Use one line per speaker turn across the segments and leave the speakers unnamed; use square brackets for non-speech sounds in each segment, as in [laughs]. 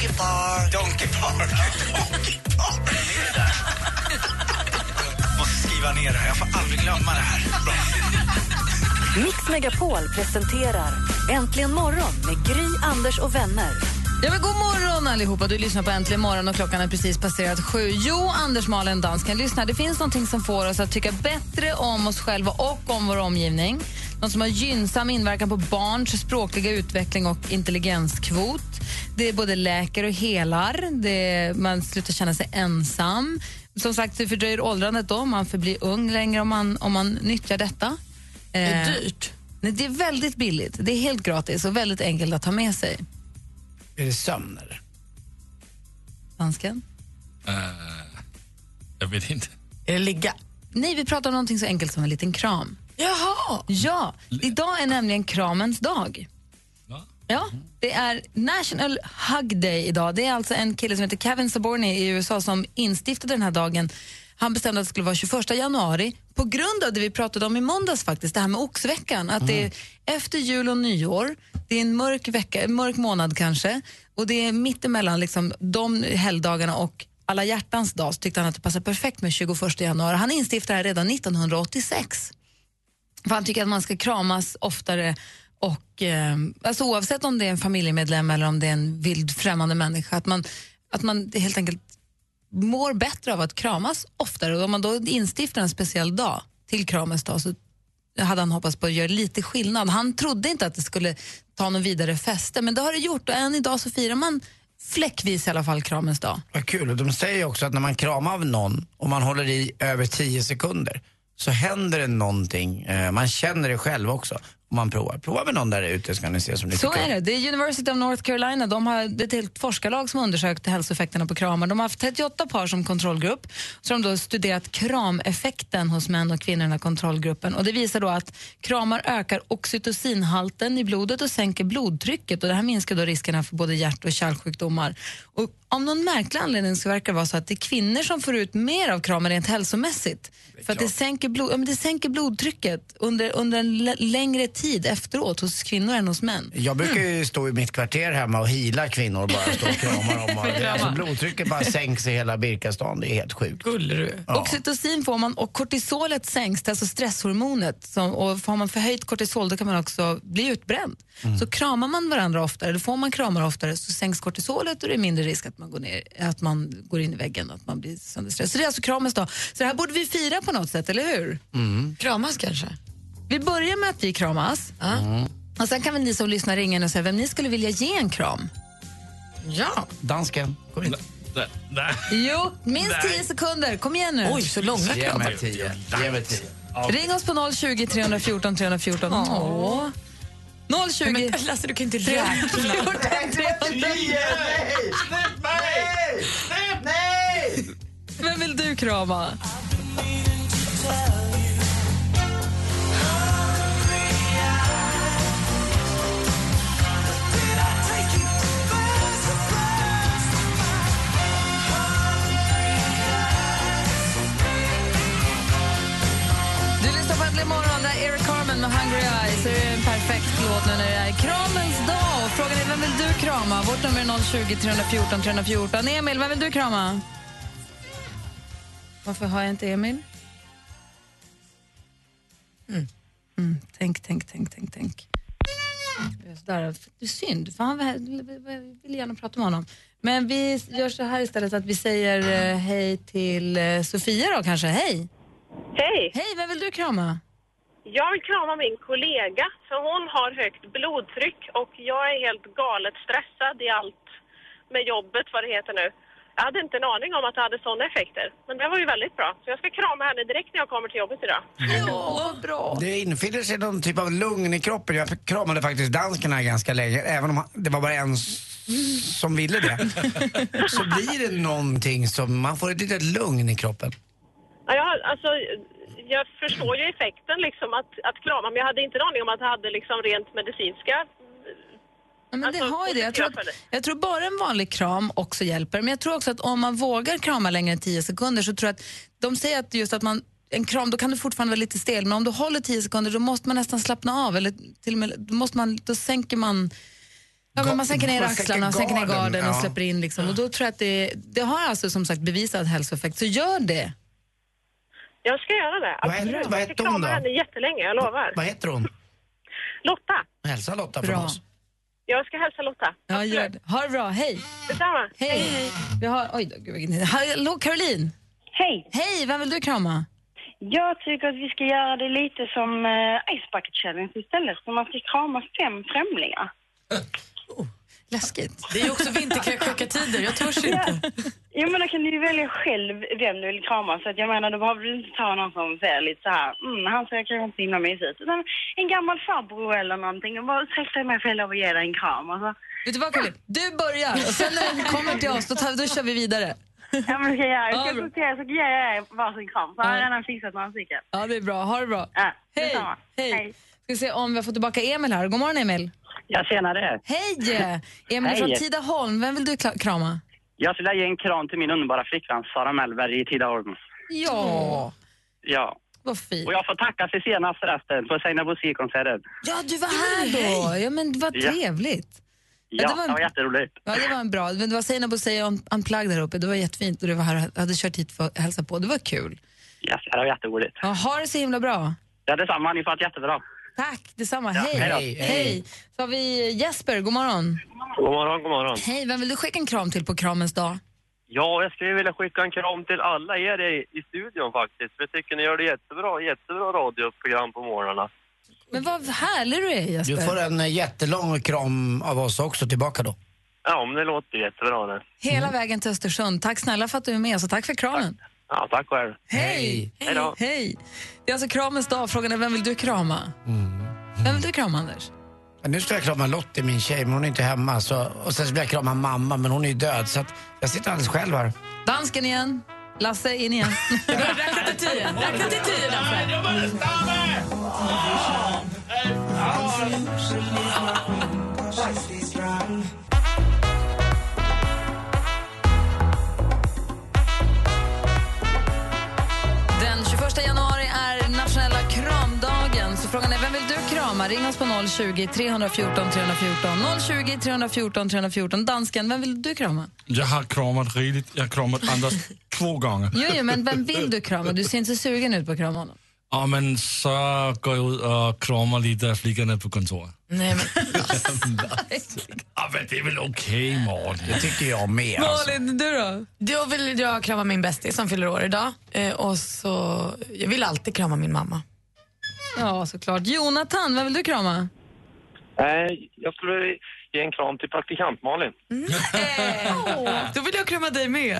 Donkey Park. Donkey Park. [laughs] Donkey Park. Där. Måste skriva ner det här. Jag får aldrig glömma det här. Bra.
Mix Megapol presenterar Äntligen morgon med Gry, Anders och vänner.
Ja, men god morgon allihopa. Du lyssnar på Äntligen morgon och klockan är precis passerat sju. Jo, Anders, Malin, dansken, lyssna. Det finns någonting som får oss att tycka bättre om oss själva och om vår omgivning. Något som har gynnsam inverkan på barns språkliga utveckling och intelligenskvot. Det är både läker och helar. Det, man slutar känna sig ensam. Som sagt, det fördröjer åldrandet då. Man förblir ung längre om man, om man nyttjar detta. Det är dyrt. Nej, det är väldigt billigt. Det är helt gratis och väldigt enkelt att ta med sig.
Är det sömn eller?
Dansken?
Jag vet inte.
Är det ligga?
Nej, vi pratar om någonting så enkelt som en liten kram.
Jaha!
Ja, idag är nämligen kramens dag. Ja, det är National Hug Day idag. Det är alltså en kille som heter Kevin Saborny i USA som instiftade den här dagen. Han bestämde att det skulle vara 21 januari på grund av det vi pratade om i måndags faktiskt, det här med oxveckan. Att det är efter jul och nyår, det är en mörk, vecka, en mörk månad kanske och det är mittemellan liksom, de helgdagarna och alla hjärtans dag så tyckte han att det passade perfekt med 21 januari. Han instiftade det här redan 1986. För han tycker att man ska kramas oftare och eh, alltså oavsett om det är en familjemedlem eller om det är en vild främmande människa, att man, att man helt enkelt mår bättre av att kramas oftare. Och om man då instiftar en speciell dag till kramens dag så hade han hoppats på att göra lite skillnad. Han trodde inte att det skulle ta någon vidare fäste, men det har det gjort och än idag så firar man fläckvis i alla fall kramens dag.
Vad kul. Och de säger också att när man kramar av någon och man håller i över 10 sekunder så händer det någonting. Eh, man känner det själv också om man provar. Prova med någon där ute så kan ni se som ni
Så
tycker
är det. Det är University of North Carolina. De har, det är ett helt forskarlag som har undersökt hälsoeffekterna på kramar. De har haft 38 par som kontrollgrupp. Så de då studerat krameffekten hos män och kvinnor i den här kontrollgruppen. Och det visar då att kramar ökar oxytocinhalten i blodet och sänker blodtrycket. Och det här minskar då riskerna för både hjärt och kärlsjukdomar. Och av någon märklig anledning så verkar det vara så att det är kvinnor som får ut mer av kramar rent hälsomässigt. För att det sänker, blod, ja, det sänker blodtrycket under, under en längre tid efteråt hos kvinnor än hos män.
Jag brukar ju stå i mitt kvarter hemma och hila kvinnor och bara stå och krama dem. Och det, alltså, blodtrycket bara sänks i hela Birkastan. Det är helt sjukt.
Gullig du Oxytocin får man och kortisolet sänks, det är alltså stresshormonet. Som, och har man förhöjt kortisol då kan man också bli utbränd. Så kramar man varandra oftare, eller får man kramar oftare så sänks kortisolet och det är mindre risk att man går, ner, att man går in i väggen och att man blir sönderstressad. Så det är alltså kramens dag. Så det här borde vi fira på något sätt, eller hur?
Kramas kanske?
Vi börjar med att vi kramas. Och sen kan väl ni som lyssnar ringa in och säga vem ni skulle vilja ge en kram.
Ja.
Dansken, kom hit.
Nej, nej.
Jo, minst
Nej.
10 sekunder. Kom igen nu.
Oj, så långa kramar.
Ge mig tio.
Ring oss på 020 314 314. Åh. 020
Men Lasse, du kan inte räkna.
314 314.
Släpp mig! Släpp mig!
Vem vill du krama? Äntligen morgon, där Eric Carmen med Hungry Eyes. Det är en perfekt låt nu när det är kramens dag. Frågan är vem vill du krama? Vårt nummer är 020 314 314. Emil, vem vill du krama? Varför har jag inte Emil? Mm, tänk, tänk, tänk, tänk, tänk. Sådär. Det är synd, för han vill, vill gärna prata med honom. Men vi gör så här istället att vi säger eh, hej till eh, Sofia då kanske. Hej!
Hej!
Hej, vem vill du krama?
Jag vill krama min kollega, för hon har högt blodtryck och jag är helt galet stressad i allt med jobbet, vad det heter nu. Jag hade inte en aning om att det hade sådana effekter, men det var ju väldigt bra. Så jag ska krama henne direkt när jag kommer till jobbet idag.
Ja, bra.
Det infinner sig någon typ av lugn i kroppen. Jag kramade faktiskt dansken här ganska länge, även om det var bara en som ville det, [laughs] så blir det någonting som, man får ett litet lugn i kroppen.
Ja, jag, alltså, jag förstår ju effekten liksom att, att krama, men jag hade inte en aning om att det hade liksom rent medicinska...
Ja, men
Alltså,
det har ju det. Jag tror, att, jag tror bara en vanlig kram också hjälper. Men jag tror också att om man vågar krama längre än 10 sekunder så tror jag att de säger att just att man en kram, då kan du fortfarande vara lite stel, men om du håller 10 sekunder då måste man nästan slappna av. Eller till och med, då, måste man, då sänker man Ja, men man sänker ner
Man
axlarna och sänker ner
garden,
och släpper in. Liksom. Och då tror jag att det, det har alltså som sagt bevisat hälsoeffekt, så gör det.
Jag ska göra det.
Vad heter-
Absolut.
vad
Jag
heter hon då?
henne jättelänge, jag lovar.
Vad heter hon?
Lotta.
Hälsa Lotta
Bra.
från oss.
Jag ska hälsa Lotta.
Ja, gör det. Ha det bra, hej.
Detsamma.
Hej. Vi har, oj då, gud, Hallå Caroline.
Hej!
Hej, vem vill du krama?
Jag tycker att vi ska göra det lite som uh, Ice Bucket Challenge istället. Så man ska krama fem främlingar. [laughs]
Läskigt.
Det är ju också vinterkräksjuka-tider, jag törs inte.
Jo, men då kan du ju välja själv vem du vill krama. Så att jag menar, då behöver du inte ta någon som ser lite så här, mm, han ser kanske inte så himla mysig ut. Utan en gammal farbror eller någonting. Och bara dig med för lov och ge dig en kram. Alltså.
Vet du vad Caroline? Du börjar och sen när den kommer till oss då, tar, då kör vi vidare.
Ja, men det ska jag göra. Jag
Ja,
ska sortera så ger jag er varsin kram. Så har jag
Ja.
redan fixat några stycken.
Ja, det är bra. Ha det bra.
Ja,
Hej. Hej.
Hej.
Ska se om vi har fått tillbaka Emil här. God morgon Emil.
Ja, tjenare.
Hej! Emil från Tidaholm. Vem vill du krama?
Jag skulle ge en kram till min underbara flickvän Sara Mellberg i Tidaholm.
Ja,
Ja.
vad fint.
Och jag får tacka sig senast förresten på Seinabo konserten
Ja, du var här då. Ja, men vad
Ja.
trevligt.
Ja,
det var en-
det var jätteroligt.
Ja, det var en bra. Men det var Seinabo Unplugged här uppe. Det var jättefint och du var här och hade kört hit för att hälsa på. Det var kul.
Yes, det var jätteroligt.
Ja, ha det så himla bra.
Ja, detsamma. Ni får det jättebra.
Tack, detsamma.
Ja,
hej.
hej
hej.
Hej.
Så har vi Jesper, god morgon.
God morgon, god morgon.
Hej, vem vill du skicka en kram till på kramens dag?
Ja, jag skulle vilja skicka en kram till alla er i, i studion faktiskt. För jag tycker ni gör det jättebra, jättebra radioprogram på morgnarna.
Men vad härlig du är Jesper.
Du får en eh, jättelång kram av oss också tillbaka då.
Ja, men det låter jättebra det.
Hela vägen till Östersund. Tack snälla för att du är med oss och tack för kramen.
Ja, tack själv.
Hej!
Hej då.
Hej! Det är alltså kramens dag. Frågan är vem vill du krama? Vem vill du krama Anders?
Nu ska jag krama Lottie, min tjej, men hon är inte hemma. Så, och sen vill jag krama mamma, men hon är ju död. Så att jag sitter alldeles själv här.
Dansken igen. Lasse in igen. [laughs] [laughs]
Räkna till tio. Räkna till tio Lasse.
Ring oss på 020 314 314. 020 314 314. Dansken, vem vill du krama?
Jag har kramat riktigt. Jag har kramat Anders [laughs] två gånger.
Jo, jo, men vem vill du krama? Du ser inte så sugen ut på att krama honom.
Ja, men så går jag ut och kramar lite flickorna på kontoret.
Nej, men... [laughs]
Ja, men det är väl okej, Malin?
Det tycker jag med. Alltså.
Malin, du då?
Då vill jag krama min bästis som fyller år idag. Eh, och så, jag vill alltid krama min mamma.
Ja, såklart. Jonathan, vem vill du krama?
Nej, jag skulle ge en kram till praktikant Malin. [laughs]
Då vill jag krama dig med.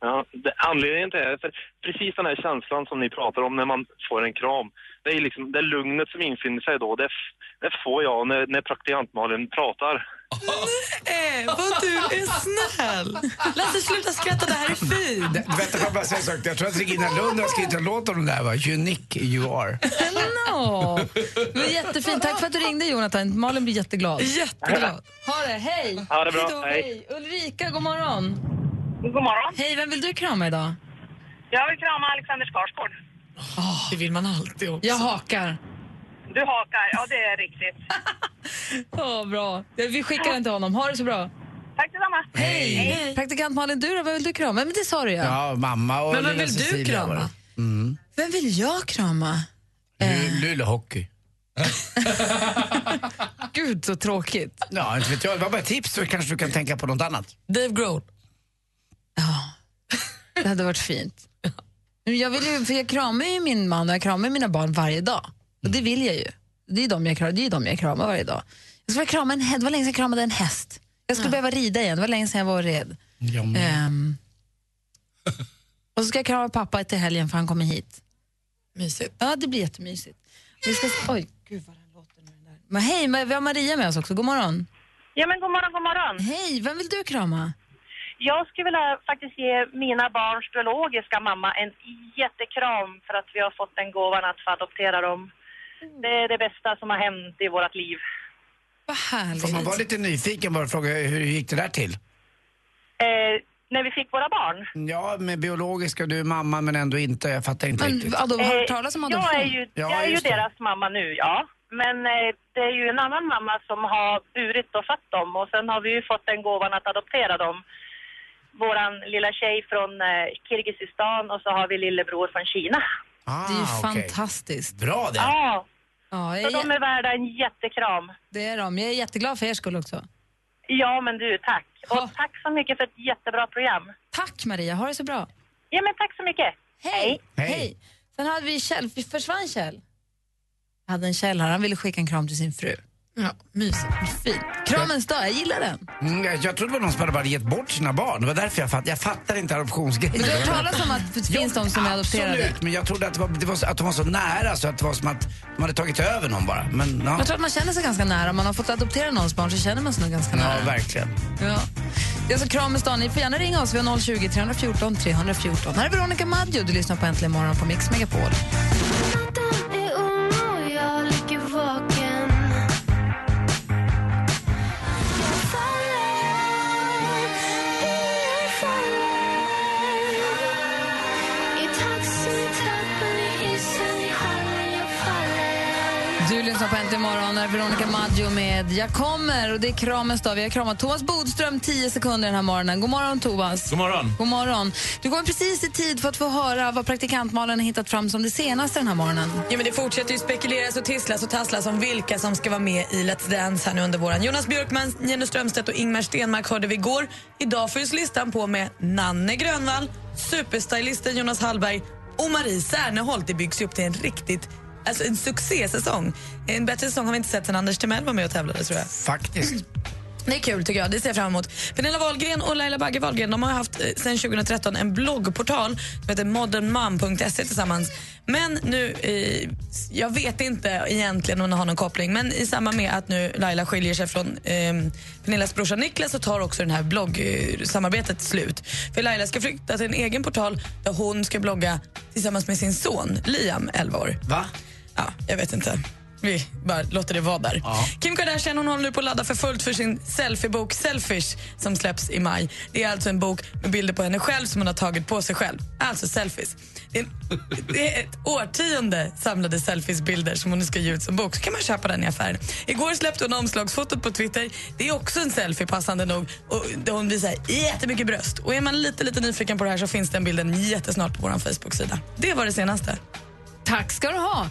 Ja, det, anledningen till det är för precis den här känslan som ni pratar om när man får en kram. Det är liksom det lugnet som infinner sig då. Det, det får jag när, när praktikant Malin pratar.
Eh, vad du är snäll. Lasse, sluta skratta, det här är fint.
Det- Vänta, får jag bara säga en sak? Jag tror att Regina Lund har skrivit en låt om den där, va? Unique you are.
Det var jättefint. Tack för att du ringde, Jonathan. Malin blir jätteglad.
Jätteglad.
Ha det. Hej!
Ha det bra.
då.
Hej.
Ulrika, god morgon.
God morgon.
Hej, vem vill du krama idag?
Jag vill krama Alexander Skarsgård.
Det vill man alltid också.
Jag hakar.
Du hakar, ja det är riktigt. [laughs]
Ja, bra. Vi skickar den till honom. Ha det så bra.
Tack detsamma.
Hej. Praktikant Malin, du då? Vem vill du krama? Men det sa du ja.
Ja, mamma och
Men vem vill du
Cecilia
krama?
var det. Mm.
Vem vill jag krama?
Lu- Luleå Hockey. [laughs]
Gud, så tråkigt.
Ja, inte vet jag. Det var bara ett tips så kanske du kan tänka på något annat.
Dave Grohl.
Det hade varit fint. Jag, vill ju, för jag kramar ju min man och jag kramar mina barn varje dag. Och det vill jag ju. Det är de jag kramar, det är de jag kramar varje dag. Jag skulle krama en häst. Det var länge sedan jag kramade en häst. Jag skulle behöva rida igen. Det var länge sedan jag var red.
Ja,
Ehm. och så ska jag krama pappa till helgen för han kommer hit.
Mysigt.
Ja, det blir jättemysigt. Vi ska, oj, gud vad den låter nu. den Där. Men hej, men vi har Maria med oss också. God morgon.
Ja, men god morgon, god morgon.
Hej, vem vill du krama?
Jag skulle vilja faktiskt ge mina barns biologiska mamma en jättekram för att vi har fått den gåvan att få adoptera dem. Det är det bästa som har hänt i vårt liv.
Vad härligt.
Får man vara lite nyfiken bara och fråga hur gick det där till?
Eh, när vi fick våra barn.
Ja, med biologiska, du är mamma men ändå inte. Jag fattar inte riktigt.
Adop, har du hört
Eh,
talas om
Jag
adoption?
är ju,
Ja,
jag är ju
det.
deras mamma nu, ja. Men eh, det är ju en annan mamma som har burit och fött dem och sen har vi ju fått den gåvan att adoptera dem. Våran lilla tjej från eh, Kirgizistan och så har vi lillebror från Kina.
Ah,
det är ju
okej.
fantastiskt.
Bra det.
Ja,
Ja,
så
jag
de
är,
är värda en jättekram.
det är de. Jag är jätteglad för er skull också.
Ja, men du, tack. Och tack så mycket för ett jättebra program.
Tack Maria, ha det så bra.
Ja, men tack så mycket.
Hej.
Hej.
Sen hade vi Kjell, vi försvann Kjell? Jag hade en Kjell här, han ville skicka en kram till sin fru.
Ja, mysigt.
Fint. Kramens dag, jag gillar den.
Mm, jag jag trodde det var någon som hade bara gett bort sina barn. Det var därför jag fattade. Jag fattar inte adoptionsgrejen.
Men du har talas om att det finns de som är adopterade?
Absolut, men jag trodde att, det var, det var, att de var så nära så att det var som att de hade tagit över någon bara. Men ja,
Jag tror att man känner sig ganska nära. Om man har fått adoptera någons barn så känner man sig nog ganska
ja
nära.
verkligen.
Ja. Det är alltså Kramens dag. Ni får gärna ringa oss. Vi har 020 314 314. Här är Veronica Maggio. Du lyssnar på Äntligen morgon på Mix Megapol. Lyssnar på Äntligen morgon. Här är Veronica Maggio med Jag kommer. Och det är Kramens dag. Vi har kramat Thomas Bodström 10 sekunder den här morgonen. God morgon, Thomas.
God morgon.
God morgon. Du kommer precis i tid för att få höra vad praktikant Malin har hittat fram som det senaste den här morgonen.
Ja, men det fortsätter ju spekuleras och tisslas och tasslas om vilka som ska vara med i Let's Dance här nu under våren. Jonas Björkman, Jenny Strömstedt och Ingmar Stenmark hörde vi igår. Idag fylls listan på med Nanne Grönvall, superstylisten Jonas Hallberg och Marie Serneholt. Det byggs upp till en riktigt Alltså en succésäsong. En bättre säsong har vi inte sett sen Anders Timell var med och tävlade tror jag.
Faktiskt. [clears throat]
Det är kul tycker jag, det ser jag fram emot. Pernilla Wahlgren och Laila Bagge Wahlgren de har haft eh, sedan 2013 en bloggportal som heter modernmom.se tillsammans. Men nu, eh, jag vet inte egentligen om de har någon koppling, men i samband med att nu Laila skiljer sig från eh, Pernillas brorsa Niklas så tar också den här bloggsamarbetet slut. För Laila ska flytta till en egen portal där hon ska blogga tillsammans med sin son Liam, 11 år.
Va?
Ja, jag vet inte. Vi bara låter det vara där. Kim Kardashian hon håller nu på att ladda för fullt för sin selfiebok Selfish som släpps i maj. Det är alltså en bok med bilder på henne själv som hon har tagit på sig själv. Alltså selfies. Det är, en, det är ett årtionde samlade selfiesbilder som hon nu ska ge ut som bok. Så kan man köpa den i affären. Igår släppte hon omslagsfotot på Twitter. Det är också en selfie passande nog. Och där hon visar jättemycket bröst. Och är man lite, lite nyfiken på det här så finns den bilden jättesnart på vår Facebook-sida. Det var det senaste.
Tack ska du ha.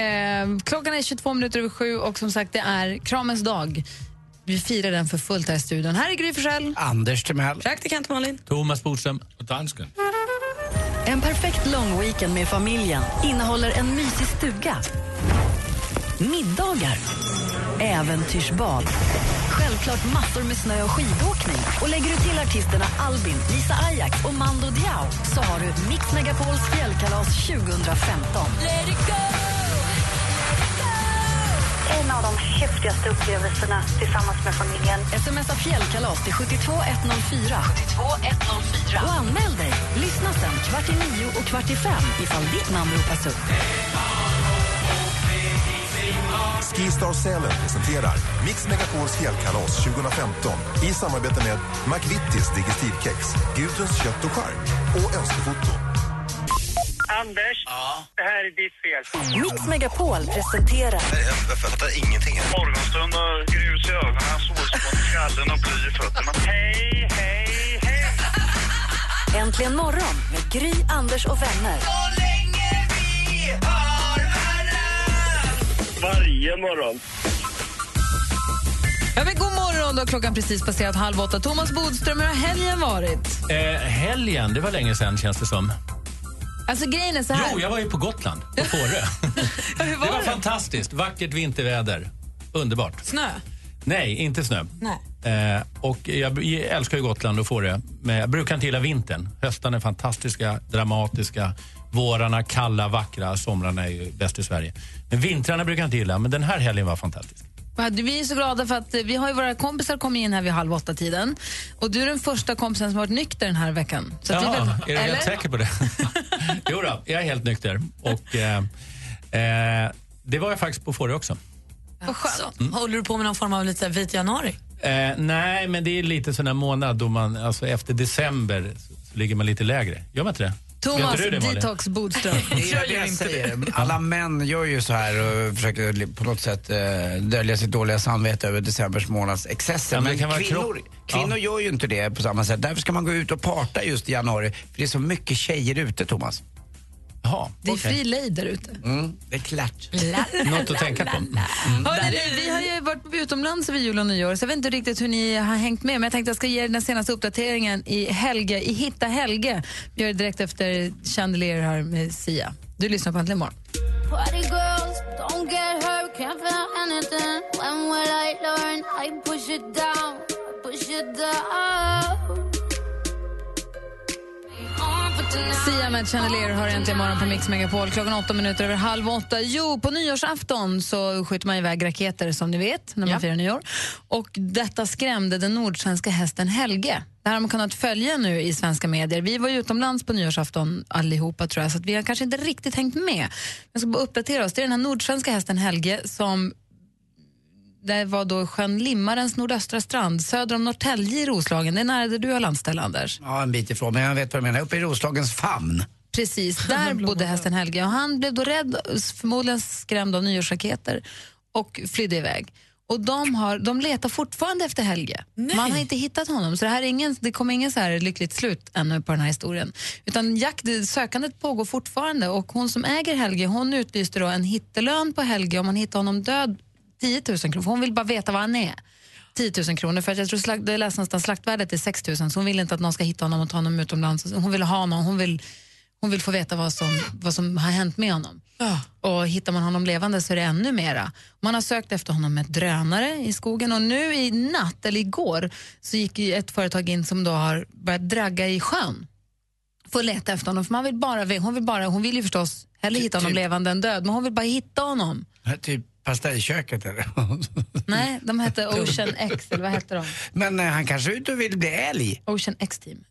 Eh, klockan är 22 minuter över sju och som sagt det är Kramens dag. Vi firar den för fullt här i studion. Här är Gry Forssell.
Anders Timell.
Praktikant Malin.
Thomas Bodström och dansken.
En perfekt lång weekend med familjen innehåller en mysig stuga, middagar, äventyrsbad, självklart massor med snö och skidåkning. Och lägger du till artisterna Albin, Lisa Ajax och Mando Diao så har du Mix Megapols fjällkalas 2015.
En av de häftigaste upplevelserna tillsammans med familjen.
Smsa fjällkalas till 72104. 72104. Och anmäl dig. Lyssna sen kvart i nio och kvart i fem ifall ditt namn ropas upp.
Skistar Sälen presenterar Mix Megapols fjällkalas 2015 i samarbete med McVittys Digestivkex, Gudruns kött och chark och Önskefoto.
Anders, det här är ditt fel.
Mix Megapol presenterar
Jag fattar ingenting.
Morgonstund och grus i ögonen, solspån i skallen och bly i fötterna.
Hej, hej, hej!
Äntligen morgon med Gry, Anders och vänner.
Varje morgon.
Ja, men god morgon, då klockan precis passerat halv åtta. Thomas Bodström, hur har helgen varit?
Eh, helgen, det var länge sedan känns det som.
Alltså grejen är så här.
Jo, jag var ju på Gotland, på Fårö. [laughs] det var fantastiskt. Vackert vinterväder. Underbart.
Snö?
Nej, inte snö.
Nej.
Eh, och jag älskar ju Gotland och Fårö, men jag brukar inte gilla vintern. Höstarna är fantastiska, dramatiska. Vårarna kalla, vackra. Somrarna är ju bäst i Sverige. Men vintrarna brukar jag inte gilla, men den här helgen var fantastisk.
Vi är så glada för att vi har ju våra kompisar kommit in här vid halv åtta-tiden. Och du är den första kompisen som har varit nykter den här veckan. Så att vi
Jaha,
vet-
är du helt säker på det? [laughs] jo då, jag är helt nykter. Och, eh, eh, det var jag faktiskt på förra också.
Vad skönt. Håller du på med någon form av lite vit januari?
Eh, nej, men det är lite sån här månad då man, alltså efter december så ligger man lite lägre. Gör man inte det?
Thomas
inte du det, Malin?
Detox Bodström. [laughs]
Det är det jag säger. Alla män gör ju så här och försöker på något sätt eh, dölja sitt dåliga samvete över decembers månads excesser.
Ja, men
men
kan vara
kvinnor, kvinnor gör ju inte det på samma sätt. Därför ska man gå ut och parta just i januari. För det är så mycket tjejer ute, Thomas.
Jaha,
Det är fri lejd där ute.
Mm, det är klart. [laughs]
Något att tänka på.
Hörrni, du, vi har ju varit utomlands över jul och nyår, så jag vet inte riktigt hur ni har hängt med, men jag tänkte jag ska ge er den senaste uppdateringen i Helge, i Hitta Helge. Vi gör det direkt efter Chandelier här med Sia. Du lyssnar på Äntligen morgon.
Party girls, don't get hurt, can't feel anything. When will I learn? I push it down, push it down.
Sia med Chandelier har äntligen morgon på Mix Megapol. Klockan åtta minuter över halv åtta. Jo, på nyårsafton så skjuter man iväg raketer som ni vet när man firar nyår. Och detta skrämde den nordsvenska hästen Helge. Det här har man kunnat följa nu i svenska medier. Vi var ju utomlands på nyårsafton allihopa tror jag, så vi har kanske inte riktigt hängt med. Jag ska bara uppdatera oss. Det är den här nordsvenska hästen Helge som det var då sjön Limmarens nordöstra strand söder om Norrtälje i Roslagen. Det är nära där du har landställe, Anders.
Ja, en bit ifrån, men jag vet vad du menar. Uppe i Roslagens famn.
Precis, där [laughs] bodde hästen Helge och han blev då rädd, förmodligen skrämd av nyårsraketer och flydde iväg. Och de, har, de letar fortfarande efter Helge. Man har inte hittat honom, så det, här är ingen, det kommer ingen så här lyckligt slut ännu på den här historien. Utan jakt, sökandet pågår fortfarande och hon som äger Helge hon utlyste då en hittelön på Helge om man hittar honom död 10 000 kronor, för hon vill bara veta var han är. 10 000 kronor, för att jag tror slakt, det läste någonstans slaktvärdet är 6 000 så hon vill inte att någon ska hitta honom och ta honom utomlands. Hon vill ha honom, hon vill, hon vill få veta vad som, vad som har hänt med honom. Och hittar man honom levande så är det ännu mera. Man har sökt efter honom med drönare i skogen och nu i natt, eller igår, så gick ett företag in som då har börjat dragga i sjön för att leta efter honom. För man vill bara, hon, vill bara, hon vill ju förstås hellre hitta honom
typ-
levande än död, men hon vill bara hitta honom.
Typ pastejköket eller? [laughs]
Nej, de hette Ocean X, eller vad hette de?
Men eh, han kanske är ute och vill bli älg.
Ocean X-team.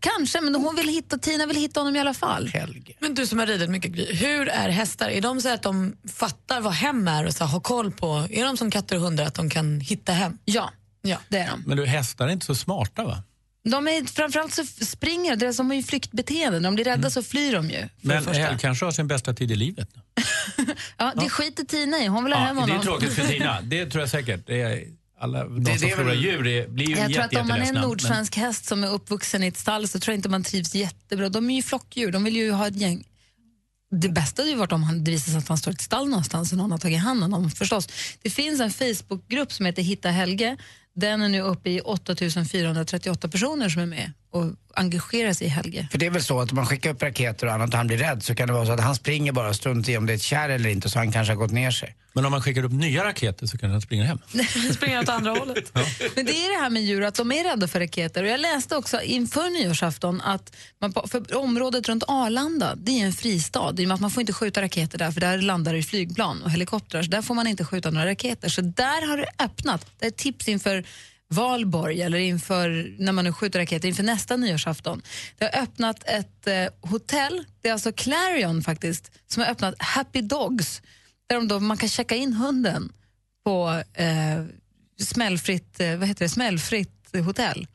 Kanske, men hon vill hitta, Tina vill hitta honom i alla fall.
Men du som har ridit mycket, Gry, hur är hästar? Är de så att de fattar vad hem är och så här, har koll på, är de som katter och hundar att de kan hitta hem?
Ja,
ja.
det är de.
Men du, hästar är inte så smarta va?
De är, framförallt så springer de, de har ju flyktbeteende. När de blir rädda så flyr de ju. För det
Men
första.
Hel kanske har sin bästa tid i livet. [laughs]
Ja, det skiter Tina i. Hon vill ha
Ja,
hem
det
honom.
är tråkigt för Tina, [laughs] det tror jag säkert. Det är alla, de
Det-
som
det
förlorar djur är, blir ju
Jag tror att
jätte,
om man är en nordsvensk häst som är uppvuxen i ett stall så tror jag inte man trivs jättebra. De är ju flockdjur, de vill ju ha ett gäng. Det bästa hade ju varit om han, det visade sig att han står i ett stall någonstans och någon har tagit hand om honom förstås. Det finns en Facebookgrupp som heter Hitta Helge. Den är nu uppe i 8438 personer som är med och engagerar sig i Helge.
För det är väl så att om man skickar upp raketer och annat och han blir rädd så kan det vara så att han springer bara strunt i om det är ett kärr eller inte så han kanske har gått ner sig.
Men om man skickar upp nya raketer så kanske han springer hem. [laughs]
Springer åt andra hållet.
Men det är det här med djur, att de är rädda för raketer. Och jag läste också inför nyårsafton att man, på- för området runt Arlanda, det är en fristad. I och med att man får inte skjuta raketer där, för där landar det flygplan och helikoptrar. Så där får man inte skjuta några raketer. Så där har det öppnat. Det är ett tips inför valborg eller inför när man nu skjuter raketer inför nästa nyårsafton. Det har öppnat ett eh, hotell, det är alltså Clarion faktiskt, som har öppnat Happy Dogs där de då, man kan checka in hunden på eh, smällfritt, eh, vad heter det, smällfritt hotell.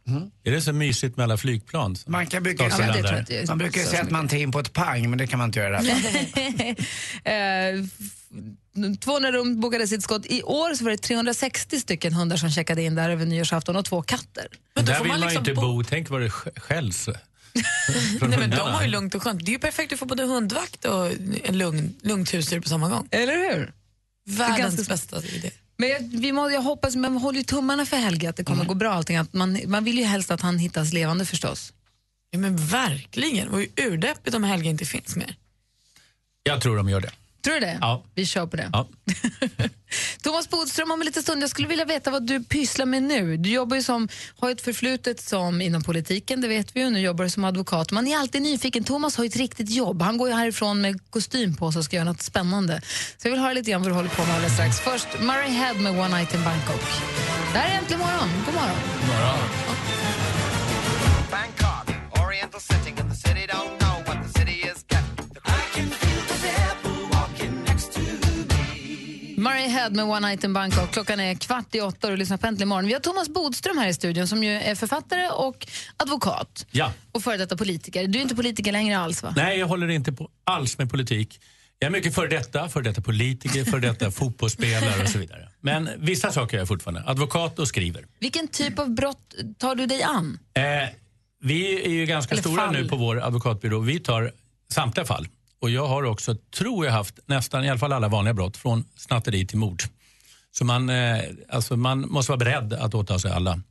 Är det så mysigt med alla flygplan?
Man, kan brukar,
Ja, men det
man brukar ju säga att man tar in på ett pang men det kan man inte göra i det här fallet. [laughs]
eh, f- 200 rum bokades skott. I år så var det 360 stycken hundar som checkade in där över nyårsafton och två katter.
Men då
Där
får
vill
man liksom
inte
bo-
bo. Tänk vad det sk- skälls. [laughs]
Nej, men de har ju lugnt och skönt. Det är ju perfekt att få både hundvakt och en lugn, lugnt husdjur på samma gång.
Eller hur?
Världens
ganska-
bästa idé.
Men jag, vi må, jag hoppas, men håller ju tummarna för Helge att det kommer gå bra allting. Att man, man vill ju helst att han hittas levande förstås.
Ja, men verkligen. Det var ju urdeppigt om Helge inte finns mer.
Jag tror de gör det.
Tror du det?
Ja.
Vi kör på det.
Ja. [laughs]
Thomas Bodström, om en liten stund, jag skulle vilja veta vad du pysslar med nu. Du jobbar ju som, har ett förflutet som inom politiken, det vet vi ju. Nu jobbar du som advokat. Man är alltid nyfiken. Thomas har ju ett riktigt jobb. Han går ju härifrån med kostym på sig och ska göra något spännande. Så jag vill höra lite grann vad du håller på med alldeles strax. Först Murray Head med One Night in Bangkok. Det här är Äntligen morgon. God morgon.
Bangkok,
Murray Head med One Night in Bangkok. Klockan är kvart i åtta och du lyssnar på Äntligen morgon. Vi har Thomas Bodström här i studion som ju är författare och advokat
Ja.
och före detta politiker. Du är inte politiker längre alls va?
Nej, jag håller inte på alls med politik. Jag är mycket före detta, före detta politiker, före detta [laughs] fotbollsspelare och så vidare. Men vissa saker är jag fortfarande. Advokat och skriver.
Vilken typ av brott tar du dig an?
Eh, vi är ju ganska
Eller
stora
fall.
nu på vår advokatbyrå. Vi tar samtliga fall. Och jag har också, tror jag, haft nästan i alla fall alla vanliga brott. Från snatteri till mord. Så man, eh, alltså man måste vara beredd att åta sig alla.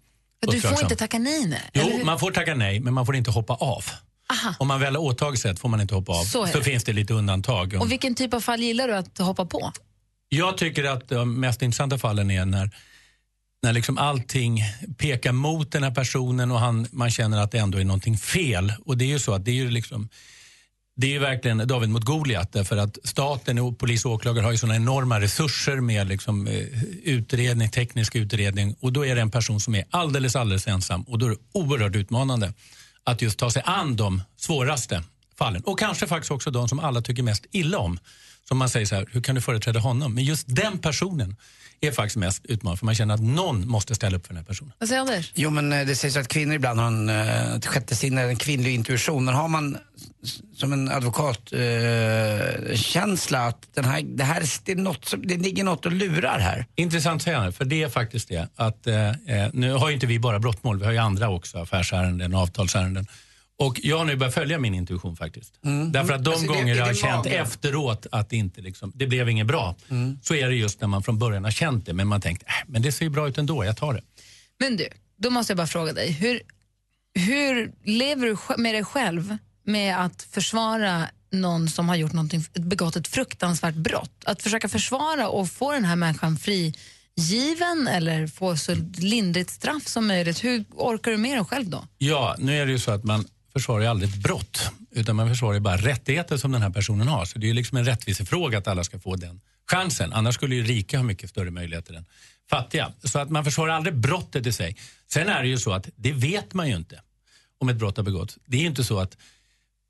Du får inte tacka nej, nej. eller
Jo, man får tacka nej, men man får inte hoppa av.
Aha.
Om man väl har åtagit sig får man inte hoppa av.
Så
Så, finns det lite undantag.
Och vilken typ av fall gillar du att hoppa på?
Jag tycker att de mest intressanta fallen är när, när liksom allting pekar mot den här personen och han, man känner att det ändå är någonting fel. Och det är ju så att det är ju liksom det är ju verkligen David mot Goliat därför att staten och polis och åklagare har ju såna enorma resurser med liksom, eh, utredning, teknisk utredning och då är det en person som är alldeles, alldeles ensam och då är det oerhört utmanande att just ta sig an de svåraste fallen och kanske faktiskt också de som alla tycker mest illa om. Som man säger så här, hur kan du företräda honom? Men just den personen är faktiskt mest utmanande för man känner att någon måste ställa upp för den här personen.
Vad säger Anders?
Jo men eh, det sägs att kvinnor ibland har en, eh, ett sjätte sinne, en kvinnlig intuition. Men har man som en advokat eh, känsla att den här, det här det, är något som, det ligger något och lurar här?
Intressant sägande, för det är faktiskt det. Att, eh, eh, nu har ju inte vi bara brottmål, vi har ju andra också, affärsärenden, avtalsärenden. Och jag har nu börjat följa min intuition faktiskt. Därför att de
Alltså, det-
gånger
det
jag har känt
mage.
efteråt att det inte liksom, det blev inget bra, så är det just när man från början har känt det. Men man tänkt, äh, men det ser ju bra ut ändå, jag tar det.
Men du, då måste jag bara fråga dig. Hur, hur lever du med dig själv med att försvara någon som har gjort någonting, begått ett fruktansvärt brott? Att försöka försvara och få den här människan frigiven eller få så lindrigt straff som möjligt. Hur orkar du med dig själv då?
Ja, nu är det ju så att man försvarar ju aldrig ett brott, utan man försvarar ju bara rättigheter som den här personen har. Så det är ju liksom en rättvisefråga att alla ska få den chansen. Annars skulle ju rika ha mycket större möjligheter än fattiga. Så att man försvarar aldrig brottet i sig. Sen är det ju så att det vet man ju inte om ett brott har begåtts. Det är ju inte så att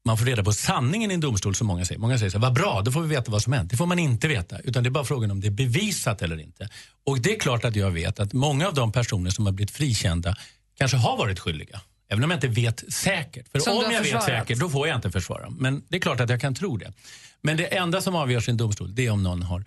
man får reda på sanningen i en domstol som många säger. Många säger så här, vad bra, då får vi veta vad som hänt. Det får man inte veta, utan det är bara frågan om det är bevisat eller inte. Och det är klart att jag vet att många av de personer som har blivit frikända kanske har varit skyldiga. Även om jag inte vet säkert. För
Som
om jag vet
försvarat.
säkert, då får jag inte försvara. Men det är klart att jag kan tro det. Men det enda som avgörs i en domstol, det är om någon har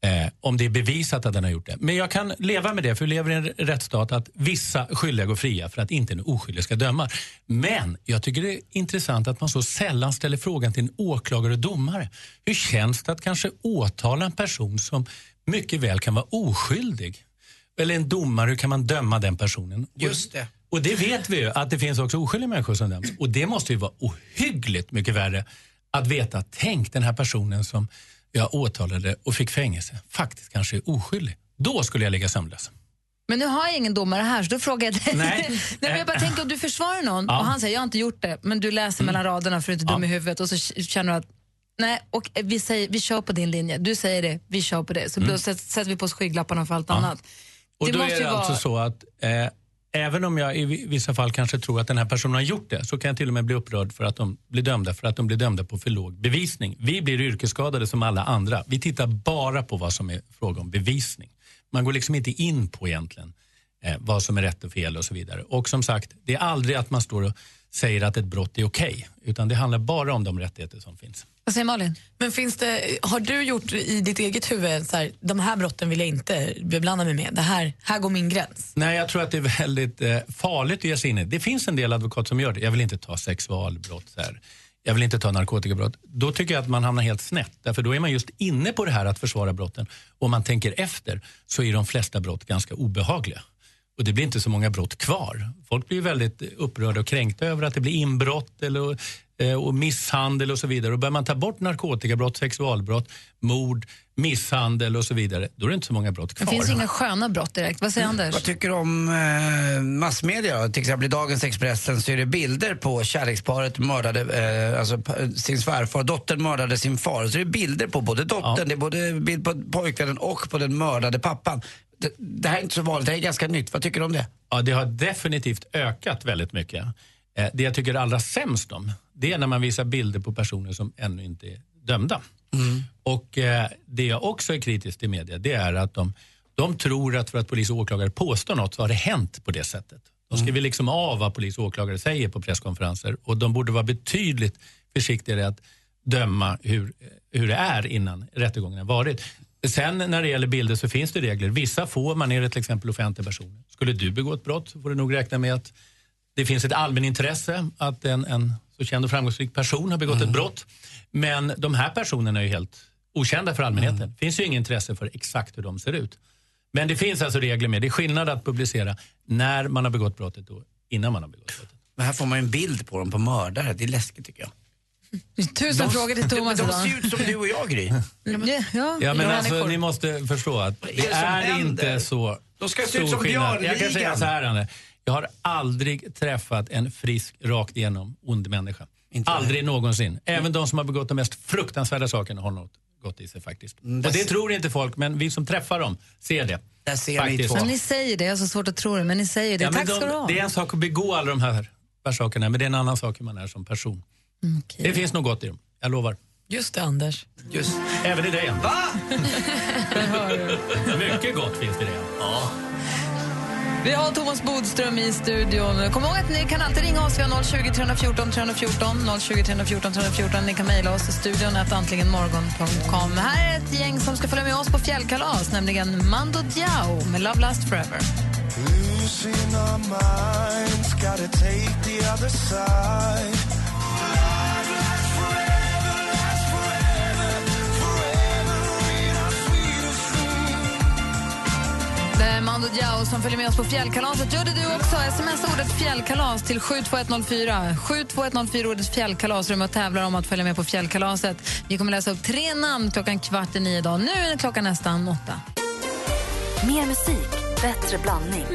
Eh, om det är bevisat att den har gjort det. Men jag kan leva med det, för vi lever i en rättsstat att vissa skyldiga går fria för att inte en oskyldig ska döma. Men jag tycker det är intressant att man så sällan ställer frågan till en åklagare och domare. Hur känns det att kanske åtala en person som mycket väl kan vara oskyldig? Eller en domare, hur kan man döma den personen?
Just det.
Och det vet vi ju, att det finns också oskyldiga människor som döms. Och det måste ju vara ohyggligt mycket värre att veta, tänk den här personen som jag åtalade och fick fängelse, faktiskt kanske oskyldig. Då skulle jag ligga sömnlös.
Men nu har jag ingen domare här så då frågar jag dig.
Nej. [laughs]
Nej, men jag bara tänker om du försvarar någon
Ja.
och han säger jag har inte gjort det men du läser mellan raderna för att du är inte dum i huvudet och så känner du att nej och vi, säger, vi kör på din linje. Du säger det, vi kör på det. Så då sätter, vi på oss skygglapparna för allt annat.
Och
Det
då är det
vara-
alltså så att eh, även om jag i vissa fall kanske tror att den här personen har gjort det så kan jag till och med bli upprörd för att de blir dömda för att de blir dömda på för låg bevisning. Vi blir yrkesskadade som alla andra. Vi tittar bara på vad som är fråga om bevisning. Man går liksom inte in på egentligen eh, vad som är rätt och fel och så vidare. Och som sagt, det är aldrig att man står och säger att ett brott är okej utan det handlar bara om de rättigheter som finns.
Vad säger Malin?
Men finns det, har du gjort i ditt eget huvud, så här, de här brotten vill jag inte beblanda mig med, det här, här går min gräns?
Nej, jag tror att det är väldigt eh, farligt att ge sig in i. Det finns en del advokater som gör det. Jag vill inte ta sexualbrott. Så här. Jag vill inte ta narkotikabrott. Då tycker jag att man hamnar helt snett. Därför då är man just inne på det här att försvara brotten. Och om man tänker efter så är de flesta brott ganska obehagliga. Och det blir inte så många brott kvar. Folk blir väldigt upprörda och kränkta över att det blir inbrott eller, eh, och misshandel och så vidare. Och börjar man ta bort narkotikabrott, sexualbrott, mord, misshandel och så vidare, då är det inte så många brott
Det
kvar.
finns inga sköna brott direkt. Vad säger Anders?
Vad tycker du om eh, massmedia? Till exempel i dagens Expressen så är det bilder på kärleksparet mördade, eh, alltså sin svärfar. Dottern mördade sin far. Så är det bilder på både dottern, det är både bild på pojkvännen och på den mördade pappan. Det, det här är inte så vanligt, det här är ganska nytt. Vad tycker du om det?
Ja, det har definitivt ökat väldigt mycket. Eh, Det jag tycker är allra sämst om, det är när man visar bilder på personer som ännu inte är dömda. Och eh, Det jag också är kritisk till media, det är att de, de tror att för att polis och åklagare påstår något så har det hänt på det sättet. De skriver liksom av vad polis och åklagare säger på presskonferenser och de borde vara betydligt försiktigare att döma hur, hur det är innan rättegången har varit. Sen när det gäller bilder så finns det regler. Vissa får, man är det till exempel offentliga personer. Skulle du begå ett brott så får du nog räkna med att det finns ett allmänintresse att en, en så känd och framgångsrik person har begått ett brott. Men de här personerna är ju helt okända för allmänheten. Det finns ju inget intresse för exakt hur de ser ut. Men det finns alltså regler med. Det är skillnad att publicera när man har begått brottet och innan man har begått brottet.
Men här får man en bild på dem på mördare. Det är läskigt tycker jag.
Tusen
De-
frågor till [laughs] Thomas
De
idag.
ser ut som du och jag, Gry.
Ja, ja,
Ja, men alltså, ni måste förstå att
är
det
det
är
händer?
inte så
De ska se ut som
skillnad. Jag kan
Björnligan.
säga så här, Anne. Jag har aldrig träffat en frisk, rakt igenom ond människa. aldrig någonsin. Även de som har begått de mest fruktansvärda sakerna har något gott i sig faktiskt.
Mm,
Och det tror inte folk, men vi som träffar dem ser det.
Där ser ni
faktiskt.
två.
Men ni säger det, jag har så svårt att tro det, men ni säger det.
Ja,
Tack ska
de,
du ha.
Det är en sak att begå alla de här, här sakerna, men det är en annan sak hur man är som person. Det finns nog gott i dem, jag lovar.
Just det, Anders.
Just.
Även i dig. Va? [laughs] Mycket gott finns det i det. Ja.
Vi har Thomas Bodström i studion. Kom ihåg att ni kan alltid ringa oss. Vi har 020 314 314. 020 314 314. Ni kan mejla oss i studion att antligenmorgon.com. Här är ett gäng som ska följa med oss på fjällkalas, nämligen Mando Diao med Love Last Forever.
Losing our minds, gotta take the other side.
Diao som följer med oss på fjällkalaset. Gör det du också. Sms ordet fjällkalas till 72104. 72104 ordet fjällkalas. Och tävlar om att följa med på fjällkalaset. Vi kommer läsa upp tre namn klockan kvart i nio idag. Nu är det klockan nästan åtta.
Mer musik, bättre blandning.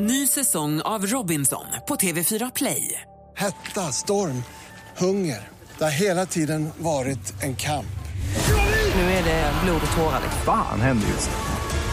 Ny säsong av Robinson på TV4 Play.
Hetta, storm, hunger. Det har hela tiden varit en kamp.
Nu är det blod och tårar.
Fan händer just